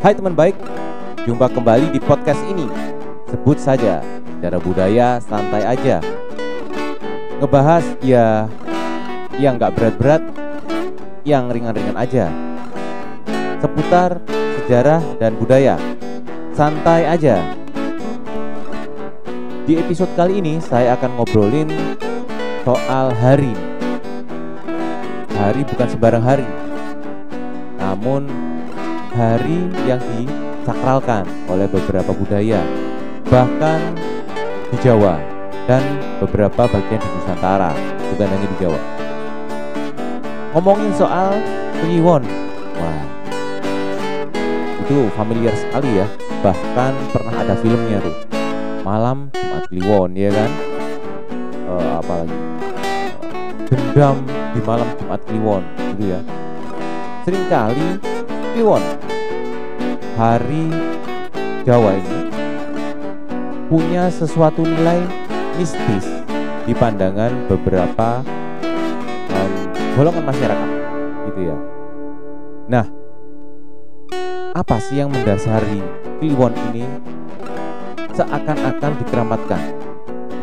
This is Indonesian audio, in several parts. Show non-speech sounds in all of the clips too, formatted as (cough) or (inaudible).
Hai teman baik, jumpa kembali di podcast ini. Sebut saja, secara budaya santai aja. Ngebahas ya yang nggak berat-berat, yang ringan-ringan aja. Seputar sejarah dan budaya. Santai aja. Di episode kali ini saya akan ngobrolin soal hari. Hari bukan sembarang hari. Namun hari yang disakralkan oleh beberapa budaya, bahkan di Jawa dan beberapa bagian di Nusantara, bukan hanya di Jawa. Ngomongin soal Kliwon, wah itu familiar sekali ya, bahkan pernah ada filmnya tuh, Malam Jumat Kliwon, ya kan? Uh, apa lagi? Dendam di malam Jumat Kliwon, gitu ya. Seringkali Kliwon hari Jawa ini punya sesuatu nilai mistis di pandangan beberapa um, golongan masyarakat gitu ya. Nah, apa sih yang mendasari Kliwon ini seakan-akan dikeramatkan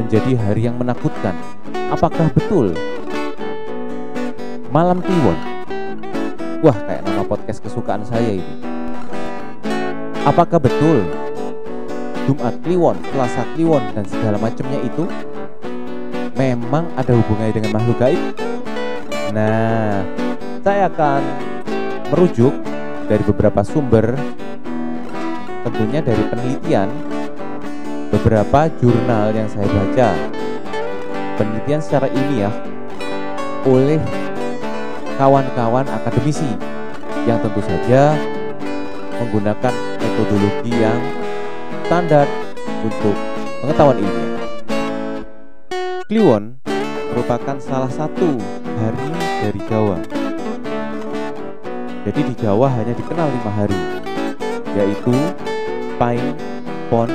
menjadi hari yang menakutkan? Apakah betul malam Kliwon? Wah, kayak nama podcast kesukaan saya ini Apakah betul Jumat Kliwon, Selasa Kliwon, dan segala macamnya itu memang ada hubungannya dengan makhluk gaib? Nah, saya akan merujuk dari beberapa sumber, tentunya dari penelitian beberapa jurnal yang saya baca. Penelitian secara ilmiah oleh kawan-kawan akademisi yang tentu saja menggunakan metodologi yang standar untuk pengetahuan ilmiah. Kliwon merupakan salah satu hari dari Jawa. Jadi di Jawa hanya dikenal lima hari, yaitu Paing, Pon,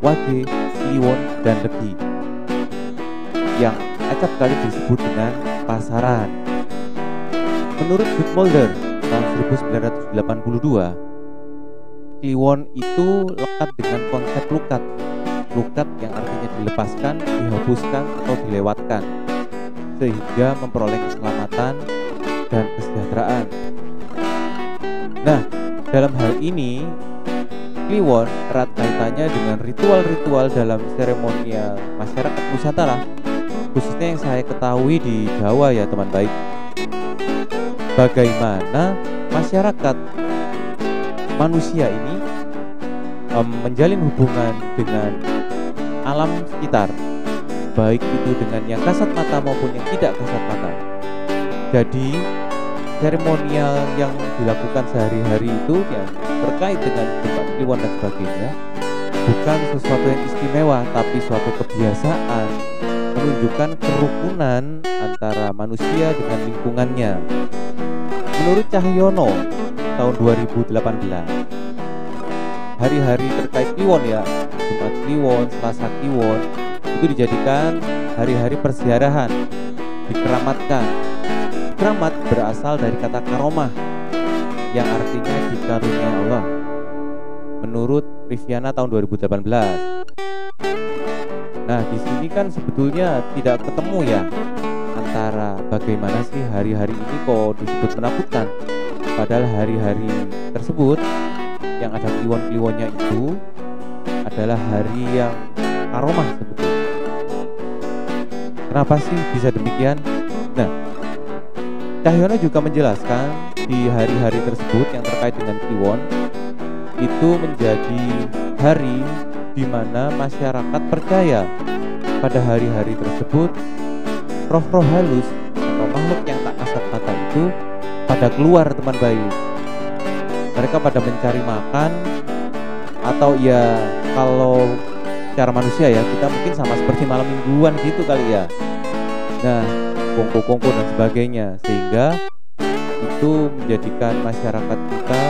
Wage, Kliwon, dan Legi. Yang acap kali disebut dengan pasaran. Menurut Guttmolder tahun 1982, Kliwon itu lekat dengan konsep lukat. Lukat yang artinya dilepaskan, dihapuskan, atau dilewatkan, sehingga memperoleh keselamatan dan kesejahteraan. Nah, dalam hal ini, Kliwon erat kaitannya dengan ritual-ritual dalam seremonial masyarakat Nusantara, khususnya yang saya ketahui di Jawa ya teman baik. Bagaimana masyarakat manusia ini um, menjalin hubungan dengan alam sekitar, baik itu dengan yang kasat mata maupun yang tidak kasat mata. Jadi seremonial yang dilakukan sehari-hari itu yang terkait dengan tempat kliwon dan sebagainya bukan sesuatu yang istimewa tapi suatu kebiasaan menunjukkan kerukunan antara manusia dengan lingkungannya. Menurut Cahyono, tahun 2018 hari-hari terkait Kliwon ya Jumat Kliwon, Selasa Kliwon itu dijadikan hari-hari persiarahan dikeramatkan. Keramat berasal dari kata karomah yang artinya dikarunia Allah. Menurut Riviana tahun 2018 nah di sini kan sebetulnya tidak ketemu ya antara bagaimana sih hari-hari ini kok disebut menakutkan Padahal hari-hari tersebut yang ada kliwon-kliwonnya itu adalah hari yang aroma sebetulnya. Kenapa sih bisa demikian? Nah, Cahyono juga menjelaskan di hari-hari tersebut yang terkait dengan kliwon itu menjadi hari di mana masyarakat percaya pada hari-hari tersebut roh-roh halus atau makhluk yang tak kasat mata itu pada keluar teman bayi. Mereka pada mencari makan atau ya kalau cara manusia ya kita mungkin sama seperti malam mingguan gitu kali ya. Nah kongko-kongko dan sebagainya sehingga itu menjadikan masyarakat kita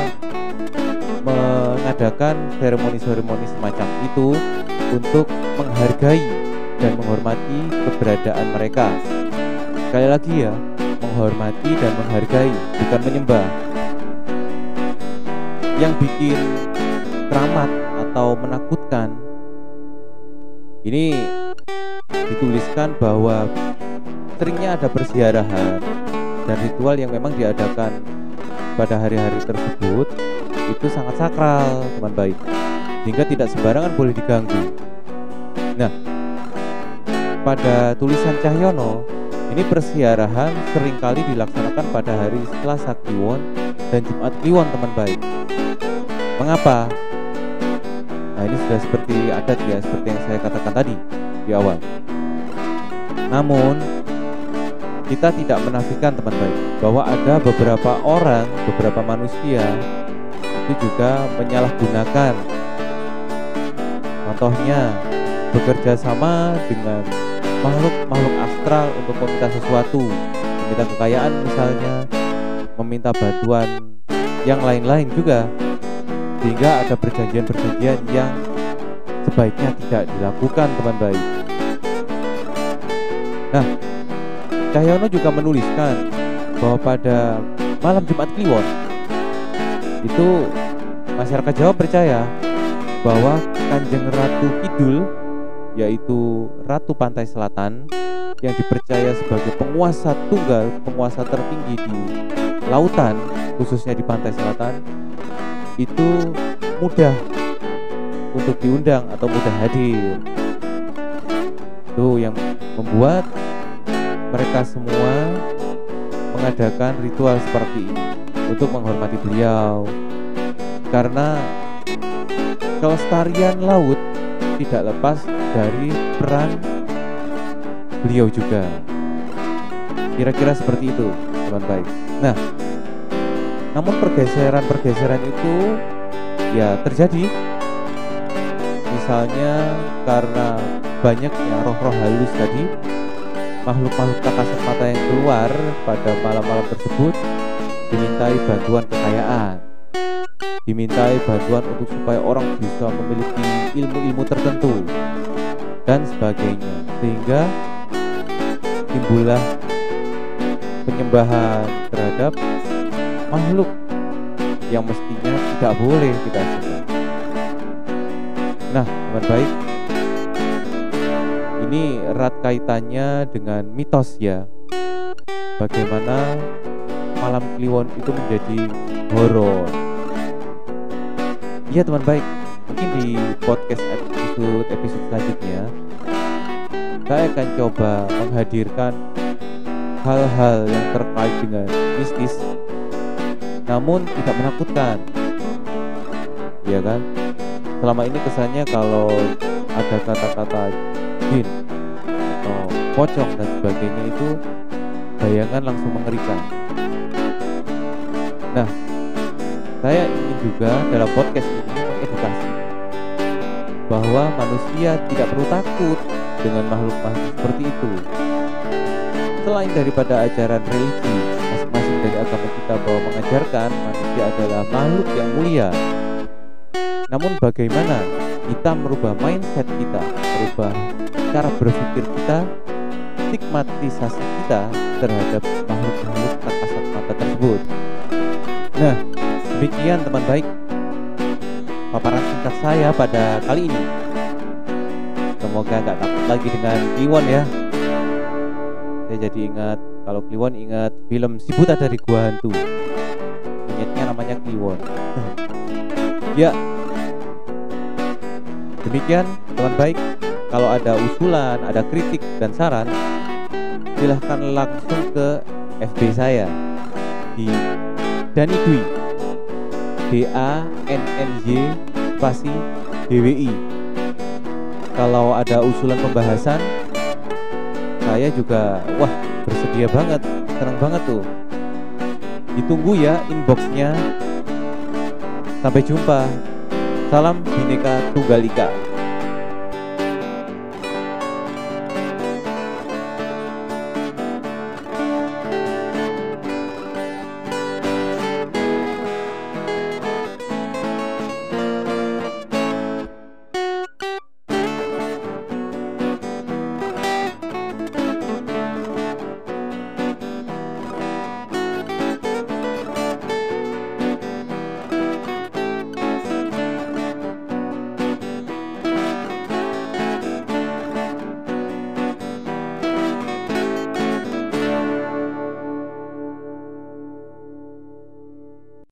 mengadakan seremoni-seremoni semacam itu untuk menghargai dan menghormati keberadaan mereka sekali lagi ya menghormati dan menghargai, bukan menyembah. yang bikin keramat atau menakutkan ini dituliskan bahwa seringnya ada persiarahan dan ritual yang memang diadakan pada hari-hari tersebut itu sangat sakral teman baik sehingga tidak sembarangan boleh diganggu nah pada tulisan Cahyono ini persiarahan sering kali dilaksanakan pada hari Selasa Kliwon dan Jumat Kliwon teman baik mengapa? nah ini sudah seperti adat ya seperti yang saya katakan tadi di awal namun kita tidak menafikan teman baik bahwa ada beberapa orang, beberapa manusia itu juga menyalahgunakan. Contohnya bekerja sama dengan makhluk-makhluk astral untuk meminta sesuatu, meminta kekayaan misalnya, meminta bantuan yang lain-lain juga. Sehingga ada perjanjian-perjanjian yang sebaiknya tidak dilakukan teman baik. Nah, Cahyono juga menuliskan bahwa pada malam Jumat Kliwon itu masyarakat Jawa percaya bahwa Kanjeng Ratu Kidul yaitu Ratu Pantai Selatan yang dipercaya sebagai penguasa tunggal, penguasa tertinggi di lautan khususnya di pantai selatan itu mudah untuk diundang atau mudah hadir. Itu yang membuat mereka semua mengadakan ritual seperti ini untuk menghormati beliau karena kelestarian laut tidak lepas dari peran beliau juga. Kira-kira seperti itu teman baik. Nah namun pergeseran-pergeseran itu ya terjadi. Misalnya karena banyaknya roh-roh halus tadi makhluk-makhluk tak kasat mata yang keluar pada malam-malam tersebut dimintai bantuan kekayaan. Dimintai bantuan untuk supaya orang bisa memiliki ilmu-ilmu tertentu dan sebagainya. Sehingga timbullah penyembahan terhadap makhluk yang mestinya tidak boleh kita sembah. Nah, teman baik, ini erat kaitannya dengan mitos ya. Bagaimana malam kliwon itu menjadi horor. Iya teman baik. Mungkin di podcast episode episode selanjutnya saya akan coba menghadirkan hal-hal yang terkait dengan mistis namun tidak menakutkan ya kan selama ini kesannya kalau ada kata-kata jin atau pocong dan sebagainya itu bayangan langsung mengerikan. Nah, saya ingin juga dalam podcast ini bahwa manusia tidak perlu takut dengan makhluk-makhluk seperti itu. Selain daripada ajaran religi masing-masing dari agama kita bahwa mengajarkan manusia adalah makhluk yang mulia. Namun bagaimana kita merubah mindset kita, merubah cara berpikir kita, stigmatisasi kita terhadap makhluk-makhluk tak kasat mata tersebut. Nah, demikian teman baik paparan singkat saya pada kali ini. Semoga nggak takut lagi dengan Kliwon ya. Saya jadi ingat kalau Kliwon ingat film Si Buta dari Gua Hantu. Ingatnya namanya Kliwon. (laughs) ya. Demikian teman baik kalau ada usulan, ada kritik dan saran, silahkan langsung ke FB saya di Dani Dwi D A N N Y spasi DWI. Kalau ada usulan pembahasan, saya juga wah bersedia banget, senang banget tuh. Ditunggu ya inboxnya. Sampai jumpa. Salam Bineka Tunggal Ika.